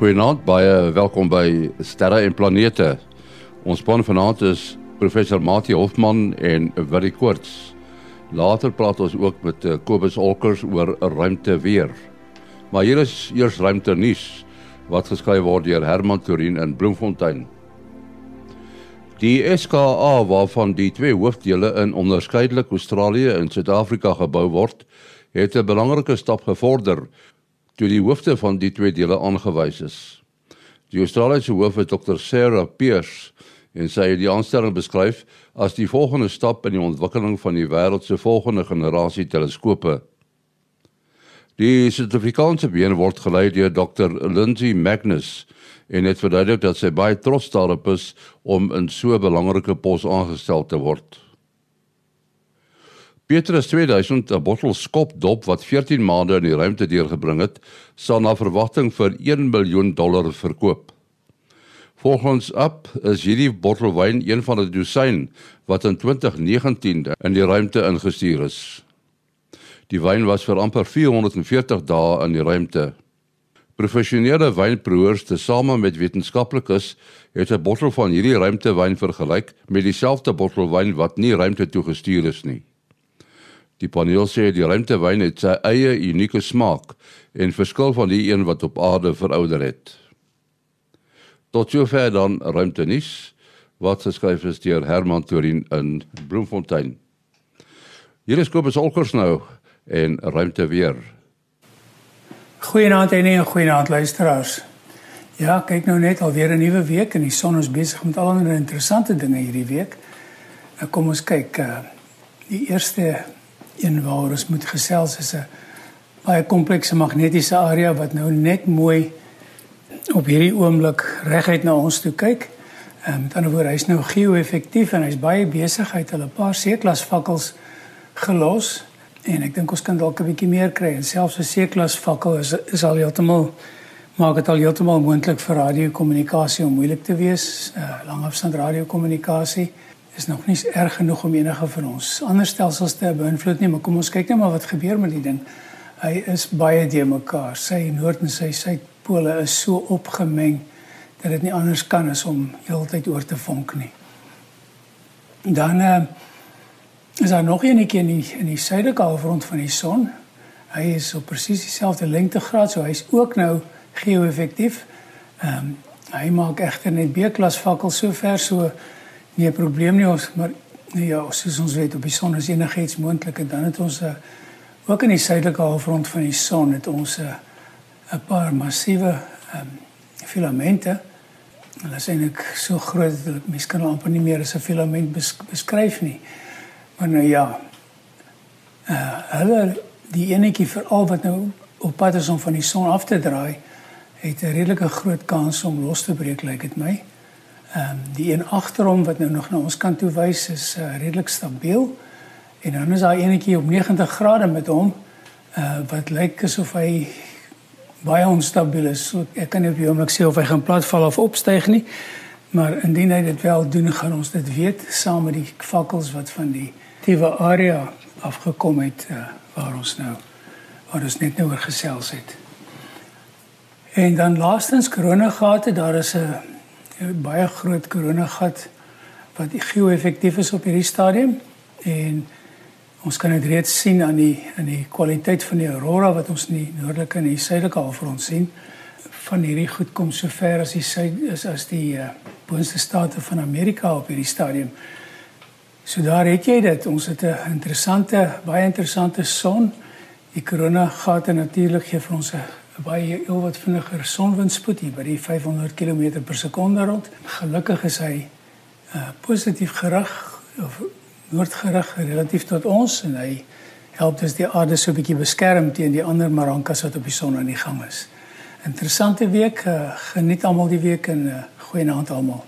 Goeienaand, baie welkom by Sterre en Planete. Ons span vanaand is professor Mati Hofman en Willie Koorts. Later praat ons ook met eh, Kobus Olkers oor ruimte weer. Maar hier is eers ruimte nuus wat geskryf word deur Herman Torin in Bloemfontein. Die SKA waarvan die twee hoofdele in onderskeidelik Australië en Suid-Afrika gebou word, het 'n belangrike stap gevorder toe die hoofde van die twee dele aangewys is. Die Australiese hoof is Dr Sarah Pierce en sy het die aanstelling beskryf as die volgende stap in die ontwikkeling van die wêreld se volgende generasie teleskope. Die Suid-Afrikaanse been word gelei deur Dr Lindsay Magnus en het verduidelik dat sy baie trots daarop is om in so 'n belangrike pos aangestel te word. Petrus 2000, 'n bottel skopdop wat 14 maande in die ruimte deurgebring het, sal na verwagting vir 1 miljoen dollar verkoop. Volgens Up is hierdie bottel wyn een van 'n dosyn wat in 2019 in die ruimte ingestuur is. Die wyn was vir amper 440 dae in die ruimte. Professionele wynproevers tesame met wetenskaplikes het 'n bottel van hierdie ruimtewyn vergelyk met dieselfde bottel wyn wat nie ruimte toe gestuur is nie. Die paneel sê die ruimtewyn het sy eie unieke smaak en verskil van die een wat op aarde verouder het. Tot sover dan ruimte nuus wat geskryf is deur Herman Torin in Bloemfontein. Hier is Kobus Olkers nou en ruimte weer. Goeienaand en 'n goeienaand luisteraars. Ja, kyk nou net alweer 'n nuwe week en die son is besig met allerlei interessante dinge hierdie week. Nou kom ons kyk uh die eerste een waar ons moet gesels is 'n baie komplekse magnetiese area wat nou net mooi op hierdie oomblik reguit na ons toe kyk. Ehm um, ander woorde, hy's nou geo-effektief en hy's baie besig. Het hulle paar C-klas fakkels gelos en ek dink ons kan dalk 'n bietjie meer kry. En selfs 'n C-klas fakkel is is al heeltemal maak dit al heeltemal moontlik vir radiokommunikasie om moeilik te wees, uh, langafstand radiokommunikasie is nog nie erg genoeg om enige van ons ander stelsels te beïnvloed nie, maar kom ons kyk net maar wat gebeur met die ding. Hy is baie de mekaar. Sy noord en sy suidpole is so opgemeng dat dit nie anders kan as om heeltyd oor te vonk nie. Dan uh, is daar nog eenetjie in die in die suidelike halfrond van die son. Hy is op presies dieselfde lengtegraad, so hy's ook nou geo-effektief. Ehm um, hy maak egter net B-klas fakkels so ver so nie 'n probleem nie ons maar nee, ja soos ons weet op die son is enigiets moontlik en dan het ons uh, ook in die suidelike halfrond van die son het ons 'n uh, paar massiewe um, filamente. Hulle is eintlik so groot dat mens kan amper nie meer as 'n filament bes beskryf nie. Maar nou ja uh, hulle die enetjie veral wat nou op pad is om van die son af te draai het 'n redelike groot kans om los te breek lyk like dit my Ehm um, die een agterom wat nou nog na ons kant toe wys is uh, redelik stabiel. En dan is daar eenetjie op 90 grade met hom uh wat lyk asof hy baie onstabiel is. So ek kan nie op die oomblik sê of hy gaan platval of opstyg nie. Maar indien hy dit wel doen, gaan ons dit weet saam met die fakkels wat van die tiewe area afgekom het uh, waar ons nou waar ons net nou oor gesels het. En dan laastens koronagate, daar is 'n 'n baie groot koronagat wat geo-effektief is op hierdie stadium en ons kan dit reeds sien aan die aan die kwaliteit van die aurora wat ons in die noordelike en die suidelike halfrond sien van hierdie goed kom so ver as die suid is as die uh, boonste state van Amerika op hierdie stadium. So daar het jy dit. Ons het 'n interessante, baie interessante son. Die koronagate natuurlik gee vir ons 'n baie heel wat vinniger sonwindspoed hier by die 500 km per sekonde rond. Gelukkig is hy uh, positief gerig of noordgerig relatief tot ons en hy help dus die aarde so 'n bietjie beskerm teen die ander marankas wat op die son aan die gang is. Interessante week, uh, geniet almal die week en uh, goeie aand almal.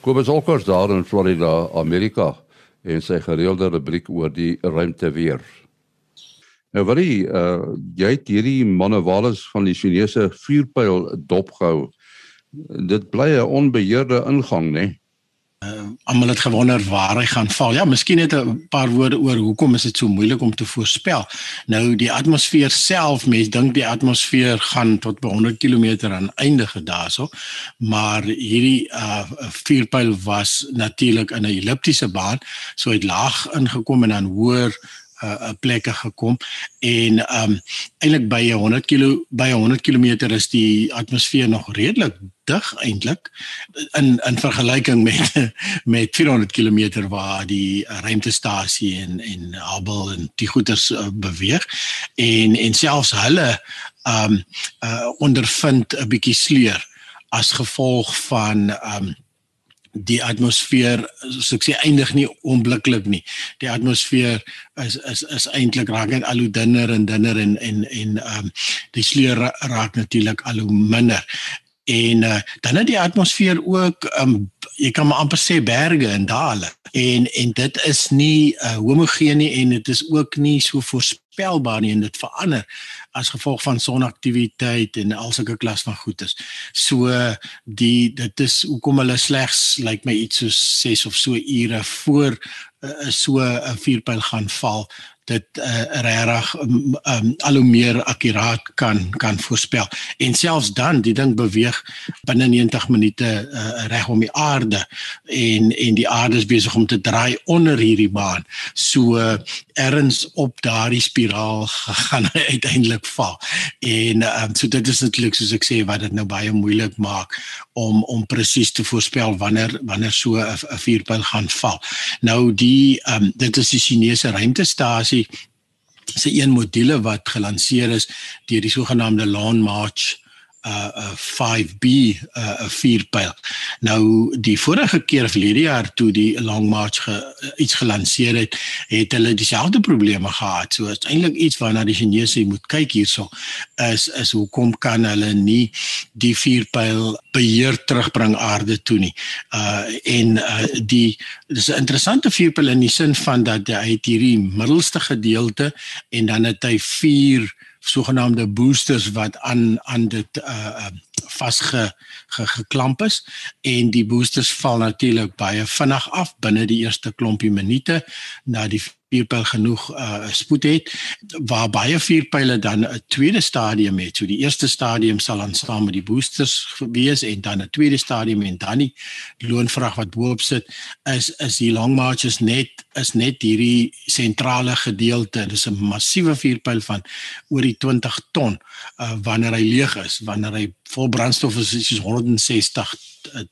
Kobus Olkers daar in Florida, Amerika en sy gereelde rubriek oor die ruimte weer. Nou wat die uh jy het hierdie manewales van die Chinese vuurpyl dopgehou. Dit bly 'n onbeheerde ingang, né? uh, almal het gewonder waar hy gaan val. Ja, miskien net 'n paar woorde oor hoekom is dit so moeilik om te voorspel. Nou die atmosfeer self, mense dink die atmosfeer gaan tot by 100 km aan eindige daarso, maar hierdie uh vuurpyl was natuurlik in 'n elliptiese baan, so het laag ingekom en dan hoër uh, plekke gekom en um eintlik by 100 km by 100 km is die atmosfeer nog redelik dig eintlik in in vergelyking met met 400 km waar die ruimtestasie en en Hubble en die goeters uh, beweeg. En en selfs hulle um uh, ondervind 'n bietjie sleur as gevolg van um die atmosfeer soos ek sê eindig nie onmiddellik nie. Die atmosfeer is is is eintlik raak net al hoe dunner en dunner en en en ehm um, die sleur raak natuurlik al hoe minder. En uh, dan het die atmosfeer ook ehm um, jy kan maar amper sê berge en dale. En en dit is nie uh, homogeen nie en dit is ook nie so voorspelbaar nie en dit verander as gevolg van sonaktiwiteit en al sulke klas van goedes. So die dit is hoekom hulle slegs lyk like my iets so 6 of so ure voor uh, so 'n vuurpyl gaan val dit uh, regtig um, um, al hoe meer akkuraat kan kan voorspel. En selfs dan, die ding beweeg binne 90 minute uh, reg om die aarde en en die aarde is besig om te draai onder hierdie baan. So uh, erns op daardie spiraal gaan hy uiteindelik val. En um, so dit is natuurlik soos ek sê wat dit nou baie moeilik maak om om presies te voorspel wanneer wanneer so 'n vuurpyl gaan val. Nou die um, dit is die Chinese ruimtestasie se een module wat gelanseer is deur die sogenaamde Long March uh, uh 5B uh vuurpyl. Nou die vorige keer verlede jaar toe die Long March ge, uh, iets gelanseer het, het hulle dieselfde probleme gehad. So is eintlik iets waarna die Chinese moet kyk hierso is is hoekom kan hulle nie die vuurpyl beheer terugbring aarde toe nie. Uh en uh die dis 'n interessante vuurpyl in die sin van dat hy hierdie middelste gedeelte en dan het hy vier sogenaamde boosters wat aan aan dit uh vasge ge, geklamp is. En die boosters val natuurlik baie vinnig af binne die eerste klompie minute na die vuurpyl genoeg uh, spoed het waar baie vuurpyle dan 'n tweede stadium het. So die eerste stadium sal dan staan met die boosters wees en dan 'n tweede stadium en dan die loonvrag wat bo-op sit is is die long marches net is net hierdie sentrale gedeelte. Dis 'n massiewe vuurpyl van oor die 20 ton uh, wanneer hy leeg is, wanneer hy vol brandstof is, is 160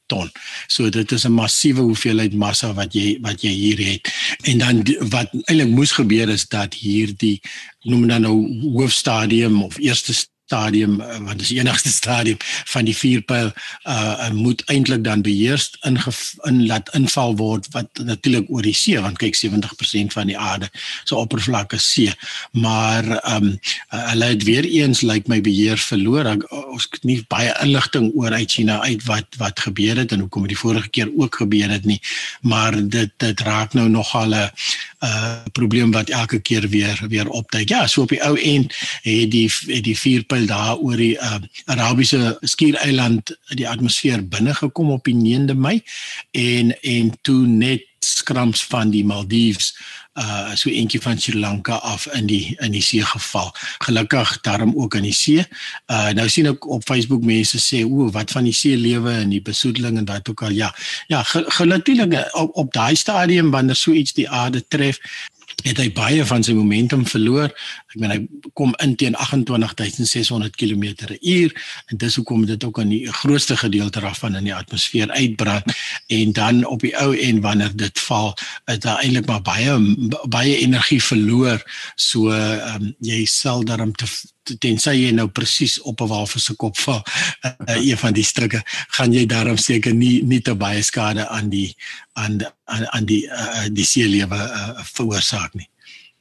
ton. So dit is 'n massiewe hoeveelheid massa wat jy wat jy hier het. En dan wat eintlik moes gebeur is dat hierdie noem dan nou hoofstadium of eerste stadium eh, want dit is die enigste stadium van die vuurpyl uh moet eintlik dan beheers in in laat inval word wat natuurlik oor die see want kyk 70% van die aarde se so oppervlak is see. Maar ehm um, hulle het weer eens lyk like my beheer verloor. Ons het nie baie inligting oor uit China uit wat wat gebeur het en hoekom dit die vorige keer ook gebeur het nie. Maar dit dit raak nou nog al 'n uh probleem wat elke keer weer weer opduik. Ja so op die ou end het die het die vuurpyl daar oor die uh, Arabiese skiereiland die atmosfeer binne gekom op die 9de Mei en en toe net skrams van die Maldives uh so eentjie van Sri Lanka af in die in die see geval. Gelukkig daarom ook in die see. Uh nou sien ek op Facebook mense sê o, wat van die see lewe en die besoedeling en daai ook al ja. Ja, gelukkig op, op daai stadium wanneer so iets die aarde tref, het hy baie van sy momentum verloor. Ek meen hy kom in teen 28600 km/h en dis hoekom dit ook aan die grootste gedeelte daarvan in die atmosfeer uitbrand en dan op die ou en wanneer dit val, is daar eintlik maar baie baie energie verloor. So ehm um, jy sal daarom te tensy jy nou presies op 'n walvis se kop val uh, een van die stukke gaan jy daarom seker nie nie te baie skade aan die aan aan, aan die uh, die seelewe uh, veroorsaak nie.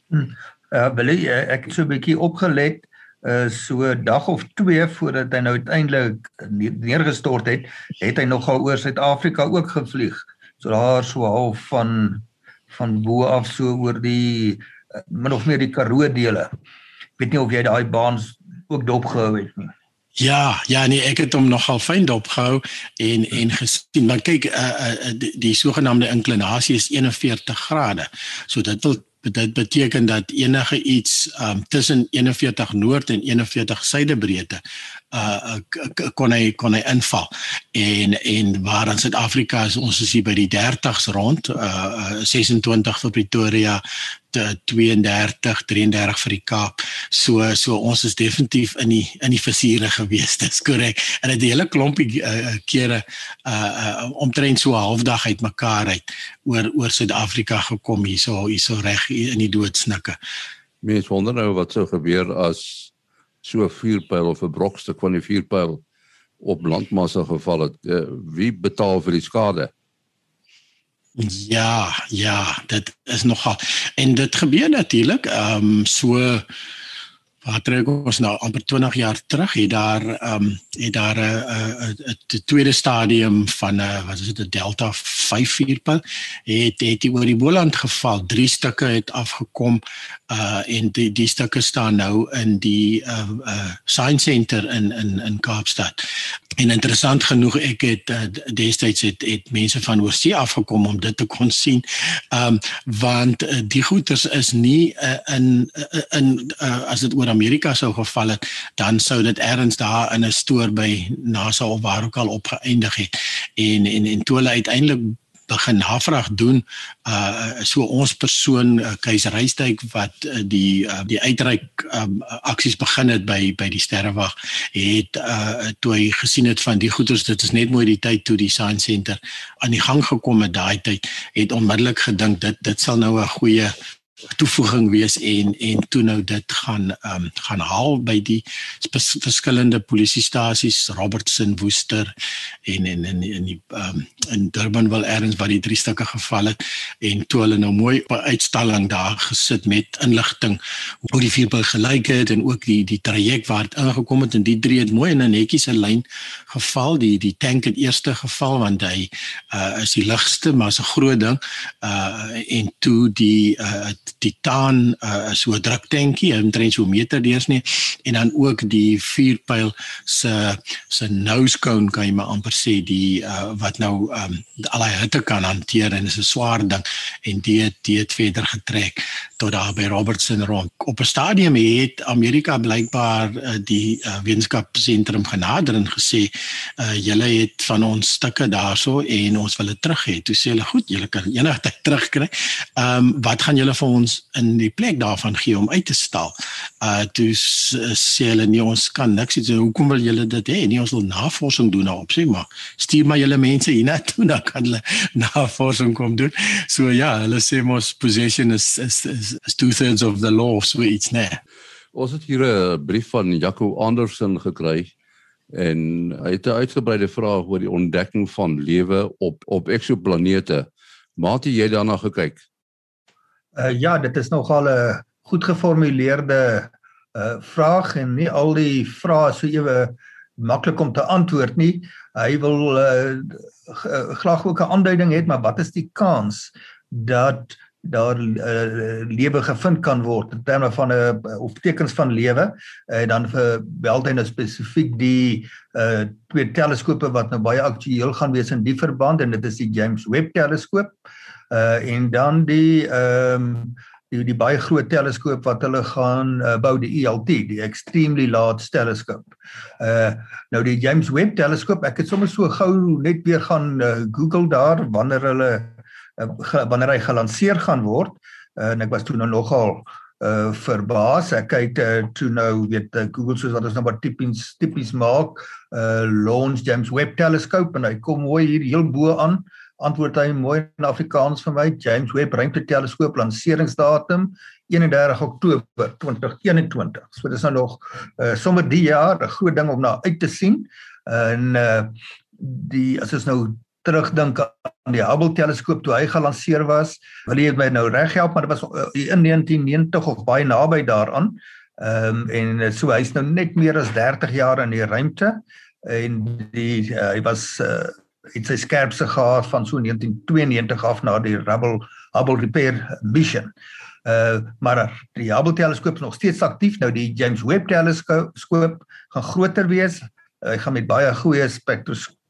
Hmm. Uh, wil jy ek het so 'n bietjie opgelet uh, so dag of 2 voordat hy nou uiteindelik neergestort het, het hy nogal oor Suid-Afrika ook gevlieg. So daar so half van van bo af so oor die min of meer die Karoo dele weet nie of jy daai baans ook dopgehou het nie. Ja, ja nee, ek het hom nogal fyn dopgehou en en gesien, maar kyk, uh, uh, die, die sogenaamde inklinasie is 41 grade. So dit wil dit beteken dat enige iets um, tussen 41 noord en 41 suidebreedte uh kon hy kon hy inval en en waar in Suid-Afrika is ons is hier by die 30s rond uh 26 vir Pretoria 32 33 vir die Kaap. So so ons is definitief in die in die versiere gewees dis korrek. En dit 'n hele klompie uh, kere uh, uh omtrent so halfdag uit mekaar uit oor oor Suid-Afrika gekom hierso hierso reg in die doodsnikke. Mense wonder nou wat sou gebeur as so 'n vuurpyl of 'n brokstuk van die vuurpyl op landmassa geval het, uh, wie betaal vir die skade? Ja, ja, dit is nogal en dit gebeur natuurlik, ehm um, so wat trek ons nou amper 20 jaar terug het daar ehm um, het daar 'n 'n tweede stadium van 'n uh, wat is dit 'n Delta 5 vuurpyl het het oor die Boland geval. Drie stukke het afgekom uh en die die stukke staan nou in die uh uh science center in in in Kaapstad en interessant genoeg ek het uh, destyds het het mense van oorsee afgekom om dit te kon sien um want uh, die goeters is nie uh, in in uh, as dit oor Amerika sou geval het, dan sou dit ergens daar in 'n stoor by NASA of waar ook al opgeëindig het. En en en toe hulle uiteindelik begin navraag doen uh so ons persoon uh, keiserrystyk wat uh, die uh, die uitreik um, aksies begin het by by die sterrewag het uh toe hy gesien het van die goeders dit is net mooi die tyd toe die science center aan die gang gekom het daai tyd het onmiddellik gedink dit dit sal nou 'n goeie toevoeging wees en en toe nou dit gaan ehm um, gaan haal by die verskillende polisiestasies Robertson Woester en en in in die ehm um, in Durban wil erns waar die drie stukke geval het en toe hulle nou mooi op 'n uitstalling daar gesit met inligting hoe die vuurbal gelyk het en ook die die traject waar dit ingekom het en die drie het mooi in 'n netjiese lyn geval. Die die tank het eerste geval want hy uh, is die ligste maar is 'n groot ding uh, en toe die uh, titaan uh, so 'n druktankie omtrent so 'n meter deursnee en dan ook die vuurpyl se se nose cone kan jy maar amper sê die uh, wat nou um, al die hitte kan hanteer en is 'n swaar ding en dit het dit verder getrek tot daar by Robertson rond. Op 'n stadium het Amerika blykbaar uh, die uh, wetenskapsentrum genader en gesê uh, julle het van ons stukke daarso en ons wil dit terug hê. Toe sê hulle goed, julle kan enigstyd terugkry. Ehm um, wat gaan julle vir ons in die plek daarvan gee om uit te stal? Uh toe sê hulle nee, ons kan niks sê. Hoekom wil julle dit hê? Nee, ons wil navorsing doen daarop sê maar. Stuur maar julle mense hiernatoe dan kan hulle navorsing kom doen. So ja, hulle sê mos possession is is, is is two thirds of the law so iets nê. Ons het hier 'n brief van Jaco Andersen gekry en hy het 'n uitgebreide vraag oor die ontdekking van lewe op op eksoplanete. Maat jy daarna gekyk? Uh ja, dit is nogal 'n goed geformuleerde uh vraag en nie al die vrae so ewe maklik om te antwoord nie. Hy wil uh graag ook 'n aanduiding hê, maar wat is die kans dat daar uh, lewe gevind kan word in terme van 'n uh, eh, of tekens van lewe en uh, dan vir Beltyn nou spesifiek die uh twee teleskope wat nou baie aktueel gaan wees in die verband en dit is die James Webb teleskoop uh en dan die ehm um, die die baie groot teleskoop wat hulle gaan uh, bou die ELT die extremely large telescope. Uh nou die James Webb teleskoop ek het sommer so gou net weer gaan uh, Google daar wanneer hulle wanneer hy gelanseer gaan word uh, en ek was toe nou nogal uh verbaas. Ek kyk uh, toe nou weet uh, Google soos wat ons nou maar tipies tipies maak uh launch James Webb telescope en hy kom mooi hier heel bo aan antwoord hy mooi in Afrikaans vir my James Webb ruimteteleskoop lanseringsdatum 31 Oktober 2021 so dis nou nog uh sommer die jaar 'n groot ding om na uit te sien. En uh die as ons nou terugdink aan die Hubble teleskoop toe hy gelanseer was. Wil jy my nou reg help, maar dit was uh, in 1990 of baie naby daaraan. Ehm um, en so hy's nou net meer as 30 jaar in die ruimte en die uh, hy was uh, het sy skerpste gehad van so 1992 af na die Hubble Hubble Repair Mission. Uh maar die Hubble teleskoop is nog steeds aktief. Nou die James Webb teleskoop gaan groter wees. Hy gaan met baie goeie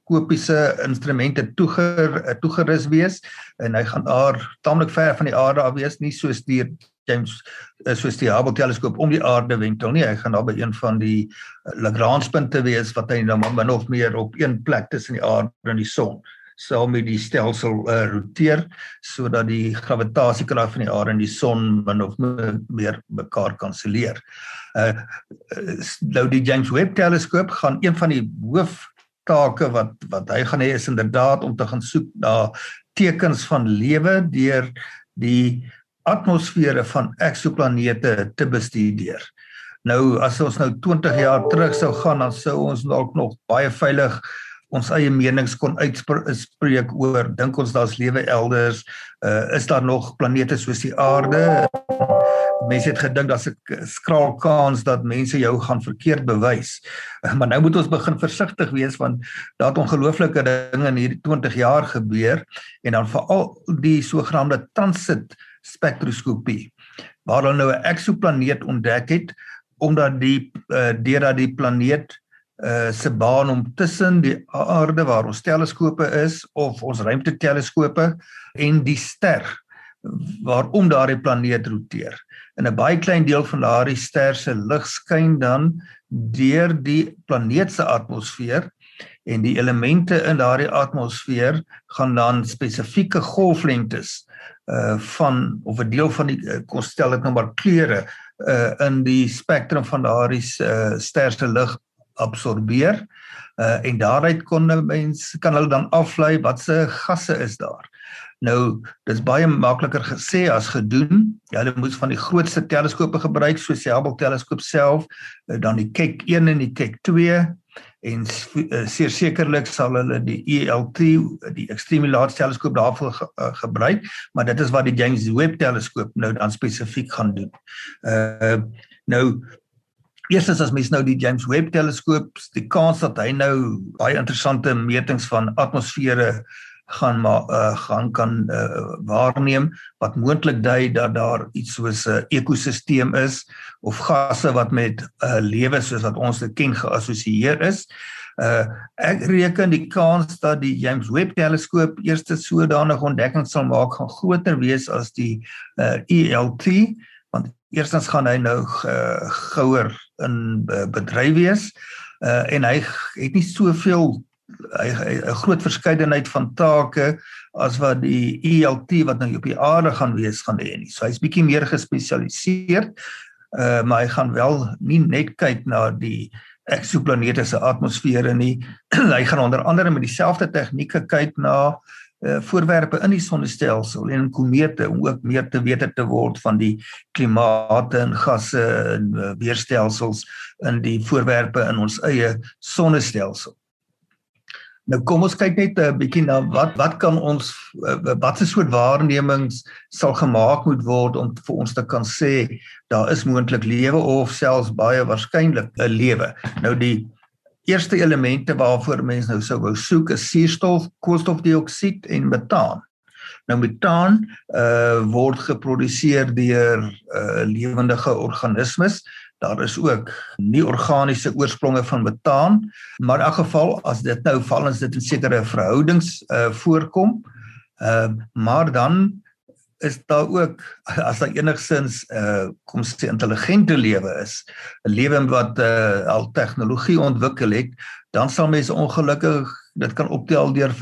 spektroskopiese instrumente toeger toegerus wees en hy gaan daar taamlik ver van die aarde af wees, nie soos die James eh, soos die Hubble teleskoop om die aarde wentel nie. Hy gaan daar by een van die eh, Lagrange punte wees wat hy nou min of meer op een plek tussen die aarde en die son sal met die stelsel uh, roteer sodat die gravitasiekrag van die aarde en die son min of meer mekaar kanselleer. Uh nou die James Webb teleskoop gaan een van die hooftake wat wat hy gaan hê is inderdaad om te gaan soek na tekens van lewe deur die atmosfere van eksoplanete te bestudeer. Nou as ons nou 20 jaar terug sou gaan dan sou ons dalk nog baie veilig ons eie menings kon uitspreek oor dink ons daar's lewe elders uh, is daar nog planete soos die aarde mense het gedink daar's 'n skraal kans dat mense jou gaan verkeerd bewys. Maar nou moet ons begin versigtig wees want daar het ongelooflike dinge in hierdie 20 jaar gebeur en dan veral die sogenaamde transit spektroskopie waar hulle nou 'n eksoplaneet ontdek het omdat die uh, deurdat die planeet uh, se baan om tussen die aarde waar ons teleskope is of ons ruimteteleskope en die ster waarom daardie planeet roteer. In 'n baie klein deel van daardie ster se lig skyn dan deur die planeet se atmosfeer en die elemente in daardie atmosfeer gaan dan spesifieke golflengtes uh van of 'n deel van die uh, kon stel dit nou maar kleure uh in die spektrum van daardie uh, ster se lig absorbeer uh en daaruit kon mense kan hulle dan aflei wat se gasse is daar. Nou dis baie makliker gesê as gedoen. Hulle moes van die grootste teleskope gebruik soos die Hubble teleskoop self, uh, dan die Keck 1 en die Keck 2 en uh, seker sekerlik sal hulle die ELT die extreme large teleskoop daarvoor ge, uh, gebruik maar dit is wat die James Webb teleskoop nou dan spesifiek gaan doen. Uh nou eerstens as mens nou die James Webb teleskoop die kans dat hy nou baie interessante metings van atmosfere gaan maar uh, gaan kan uh, waarneem wat moontlik dui dat daar iets soos 'n uh, ekosisteem is of gasse wat met uh, lewe soos wat ons dit ken geassosieer is. Uh ek reken die kans dat die James Webb teleskoop eerste sodanige ontdekking sal maak gaan groter wees as die uh, ELT want eerstens gaan hy nou uh, gouer in uh, bedryf wees uh, en hy het nie soveel 'n groot verskeidenheid van take as wat die ELT wat nou op die aarde gaan wees gaan hê nie. So hy's bietjie meer gespesialiseer. Uh maar hy gaan wel nie net kyk na die eksoplanete se atmosfere nie. hy gaan onder andere met dieselfde tegnieke kyk na uh voorwerpe in die sonnestelsel en komete om ook meer te weet te word van die klimate en gasse en uh, weerstelsels in die voorwerpe in ons eie sonnestelsel. Nou kom ons kyk net 'n bietjie na wat wat kan ons watse soort waarnemings sal gemaak moet word om vir ons te kan sê daar is moontlik lewe of selfs baie waarskynlik 'n lewe. Nou die eerste elemente waarvoor mense nou sou wou soek is suurstof, koolstofdioksied en metaan. Nou metaan uh word geproduseer deur uh lewendige organismes Daar is ook nie organiese oorspronge van metaan, maar in elk geval as dit nou val ons dit in sekere verhoudings uh voorkom. Ehm uh, maar dan is daar ook as daar enigsins uh kom sê intelligente lewe is, 'n lewe wat uh al tegnologie ontwikkel het, dan sal mense ongelukkig dit kan optel deur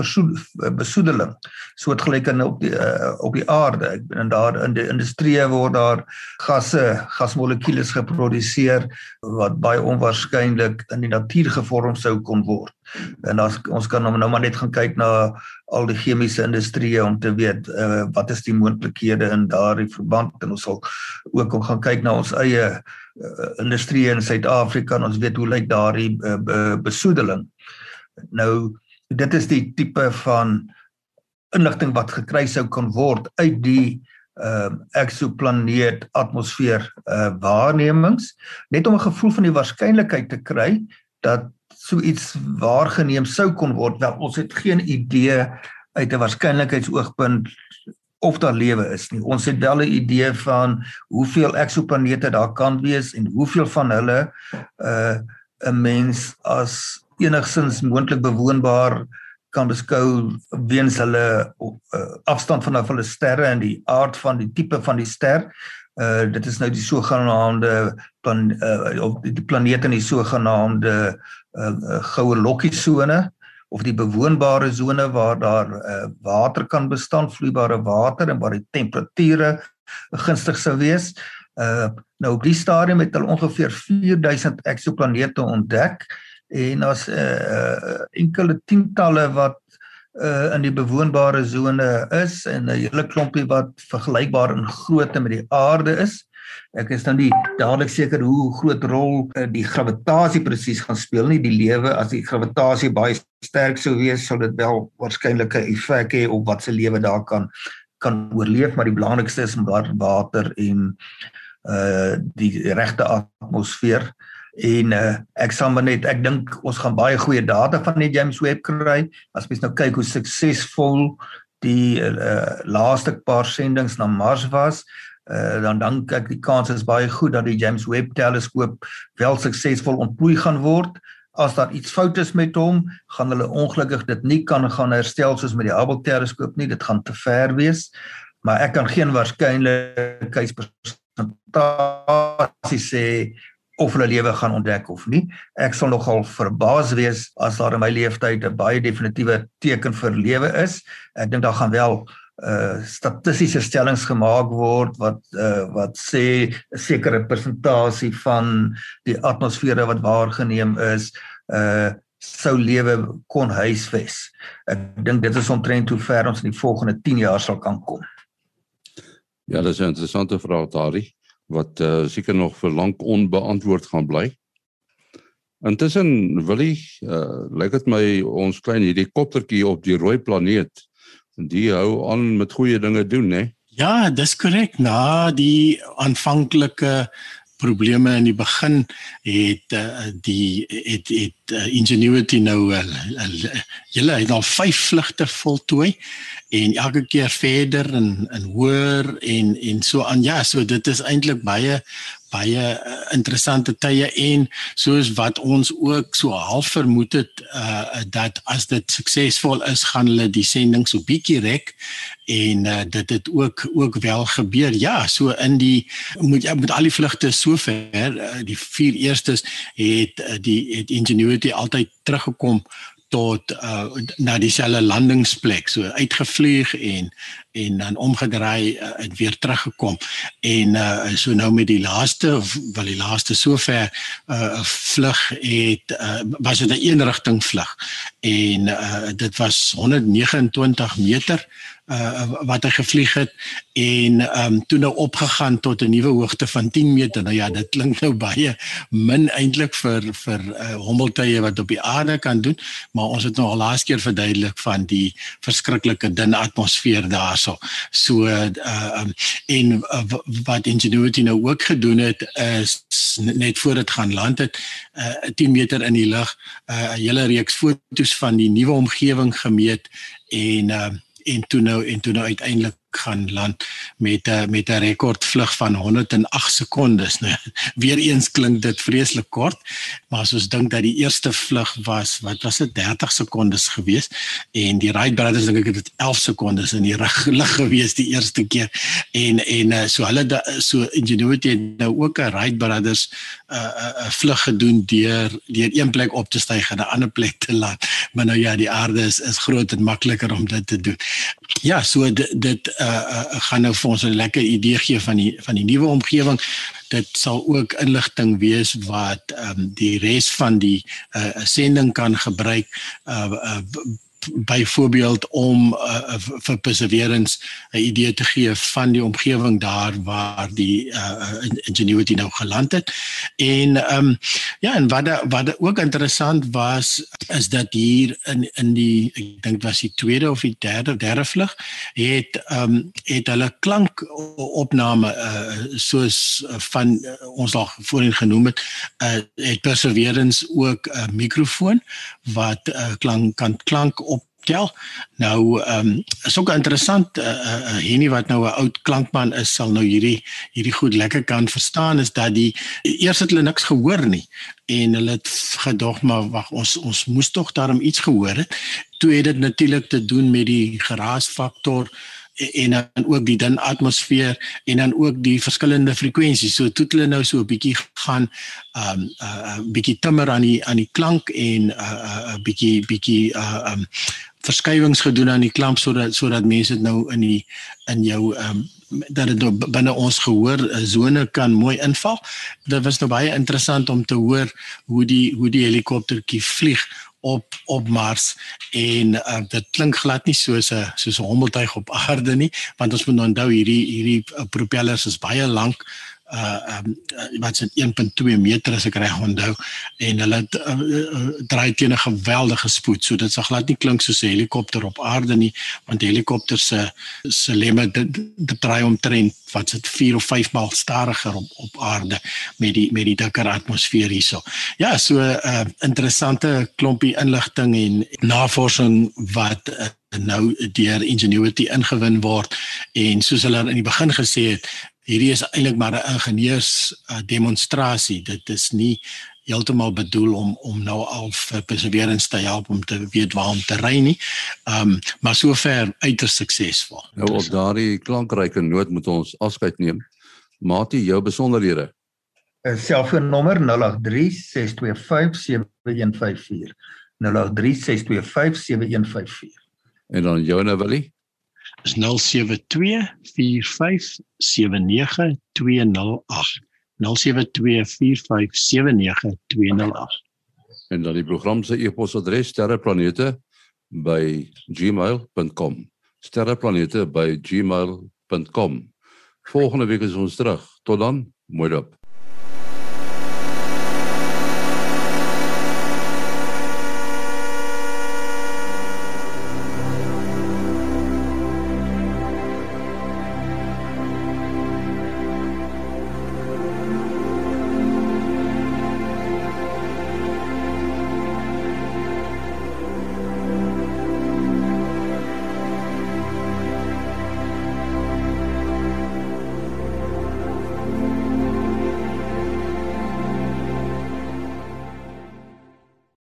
besoedeling. Soortgelyk in op die uh, op die aarde. En daar in die industrie word daar gasse gasmolekules geproduseer wat baie onwaarskynlik in die natuur gevorm sou kon word. En as ons kan nou maar net gaan kyk na al die chemiese industrie om te weet uh, wat is die moontlikhede in daardie verband. En ons sal ook om gaan kyk na ons eie uh, industrie in Suid-Afrika en ons weet hoe lyk daardie uh, besoedeling. Nou dit is die tipe van inligting wat gekry sou kon word uit die ehm uh, eksoplaneet atmosfeer uh waarnemings net om 'n gevoel van die waarskynlikheid te kry dat so iets waargeneem sou kon word. Wel ons het geen idee uit 'n waarskynlikheidsoogpunt of daar lewe is nie. Ons het wel 'n idee van hoeveel eksoplanete daar kan wees en hoeveel van hulle uh 'n mens as enigsins moontlik bewoonbaar kan beskou weens hulle uh, afstand van hulle sterre en die aard van die tipe van die ster. Uh dit is nou die sogenaamde plan uh of die planete in die sogenaamde uh, uh goue lokkie sone of die bewoonbare sone waar daar uh, water kan bestaan, vloeibare water en waar die temperature gunstig sou wees. Uh nou op die stadium het hulle ongeveer 4000 eksoplanete ontdek en 'n uh, uh, enkele tientalle wat uh in die bewoonbare sone is en 'n hele klompie wat vergelykbaar in grootte met die aarde is. Ek is dan nie dadelik seker hoe groot rol uh, die gravitasie presies gaan speel nie. Die lewe as die gravitasie baie sterk sou wees, sou dit wel waarskynlik 'n effek hê op wat se lewe daar kan kan oorleef, maar die belangrikste is water en uh die regte atmosfeer en uh, ek sal maar net ek dink ons gaan baie goeie data van die James Webb kry. As mens nou kyk hoe suksesvol die uh, laaste paar sendinge na Mars was uh, dan dink ek die kans is baie goed dat die James Webb teleskoop wel suksesvol ontplooi gaan word. As daar iets fout is met hom gaan hulle ongelukkig dit nie kan gaan herstel soos met die Hubble teleskoop nie. Dit gaan te ver wees. Maar ek kan geen waarskynlikheid persentasie sê of hulle lewe gaan ontdek of nie. Ek sal nogal verbaas wees as daar in my lewenstyd 'n baie definitiewe teken vir lewe is. Ek dink daar gaan wel uh statistiese stellings gemaak word wat uh wat sê 'n sekere persentasie van die atmosfere wat waargeneem is uh sou lewe kon huisves. Ek dink dit is omtrent hoe ver ons in die volgende 10 jaar sal kan kom. Ja, dis 'n interessante vraag daardie wat uh, seker nog vir lank onbeantwoord gaan bly. Intussen wil ek uh, lyk dit my ons klein hierdie koptertjie op die rooi planeet die hou aan met goeie dinge doen, né? Ja, dis korrek. Na die aanvanklike probleme in die begin het uh, die het het uh, Ingenuity nou uh, uh, julle het al 5 vlugte voltooi en elke keer verder en en hoër en en so aan. Ja so dit is eintlik baie baie uh, interessante tye en soos wat ons ook so half vermoed het uh, dat as dit suksesvol is gaan hulle die sending so bietjie rek en uh, dit het ook ook wel gebeur. Ja so in die moet ja, met al die vlugte sover uh, die vier eerstes het uh, die het ingenuity altyd teruggekom tot uh, na dieselfde landingsplek so uitgevlieg en en dan omgedraai uh, en weer teruggekom. En uh, so nou met die laaste wel die laaste sover uh, vlug het uh, was dit 'n eenrigting vlug. En uh, dit was 129 meter uh, wat hy gevlieg het en ehm um, toe nou opgegaan tot 'n nuwe hoogte van 10 meter. Nou ja, dit klink nou baie min eintlik vir vir uh, hommeltuie wat op die aarde kan doen, maar ons het nou al laas keer verduidelik van die verskriklike dun atmosfeer daarso. So ehm uh, um, en uh, wat Ingenuity nou ook gedoen het is net voor dit gaan land het uh, 10 meter in die lug 'n uh, hele reeks foto's van die nuwe omgewing gemeet en uh, en toe nou en toe nou uiteindelik gaan land met 'n met 'n rekordvlug van 108 sekondes. Nou weer eens klink dit vreeslik kort, maar as ons dink dat die eerste vlug was, wat was dit 30 sekondes gewees en die Wright brothers dink ek het dit 11 sekondes in die lug gewees die eerste keer. En en eh, so hulle so Ingenuity het nou ook 'n Wright brothers 'n uh, 'n uh, uh, vlug gedoen deur deur een plek op te styg en 'n ander plek te land. Maar nou ja, die aarde is is groot en makliker om dit te doen. Ja, so dit dit uh, gaan nou vir ons 'n lekker idee gee van die van die nuwe omgewing. Dit sal ook inligting wees wat ehm um, die res van die uh, sending kan gebruik uh, uh byvoorbeeld om uh, vir perseverance 'n idee te gee van die omgewing daar waar die uh, ingenuity nou geland het. En ehm um, ja, en wat wat ook interessant was is dat hier in in die ek dink was die tweede of die derde derde vlug het ehm um, het hulle klankopname uh, soos van uh, ons al voorheen genoem het, uh, het perseverance ook 'n mikrofoon wat uh, klank kan klank op tel. Nou ehm um, is ook interessant eh uh, uh, hierdie wat nou 'n oud klankman is sal nou hierdie hierdie goed lekker kan verstaan is dat die eers het hulle niks gehoor nie en hulle het gedog maar wag ons ons moes tog daarom iets gehoor het. Toe het dit natuurlik te doen met die geraasfaktor en dan ook die dun atmosfeer en dan ook die verskillende frekwensies. So toe hulle nou so 'n bietjie gaan um 'n uh, bietjie timmer aan die aan die klank en 'n uh, uh, bietjie bietjie uh, um verskywings gedoen aan die klank sodat sodat mense dit nou in die in jou um dat dit nou binne ons gehoor sone kan mooi inval. Dit was nou baie interessant om te hoor hoe die hoe die helikoptertjie vlieg op op Mars en uh, dit klink glad nie soos 'n soos 'n hommeltuig op aarde nie want ons moet nou onthou hierdie hierdie uh, propellers is baie lank uh um wat se 1.2 meter as ek reg onthou en hulle uh, uh, draai teen 'n geweldige spoed so dit sal glad nie klink soos 'n helikopter op aarde nie want helikopters se se lemme dit, draai omtrent wat dit 4 of 5 maal stadiger op op aarde met die met die dikker atmosfeer hierso. Ja, so 'n uh, interessante klompie inligting en navorsing wat uh, nou deur Ingenuity ingewin word en soos hulle in die begin gesê het hierdie is eintlik maar 'n ingenieurs uh, demonstrasie. Dit is nie heeltemal bedoel om om nou al vir perseverance te help om te weet waar om te ry nie. Ehm um, maar sover uiters suksesvol. Nou op daardie klankryke noot moet ons afskeid neem. Matie, jou besonderhede. 'n Selfoonnommer 0836257154. 0836257154. En dan joune Willie is 0724579208. 0724579208. En dan die program se e-posadres sterreplanete@gmail.com. sterreplanete@gmail.com. Volgende week is ons terug. Tot dan, mooi dop.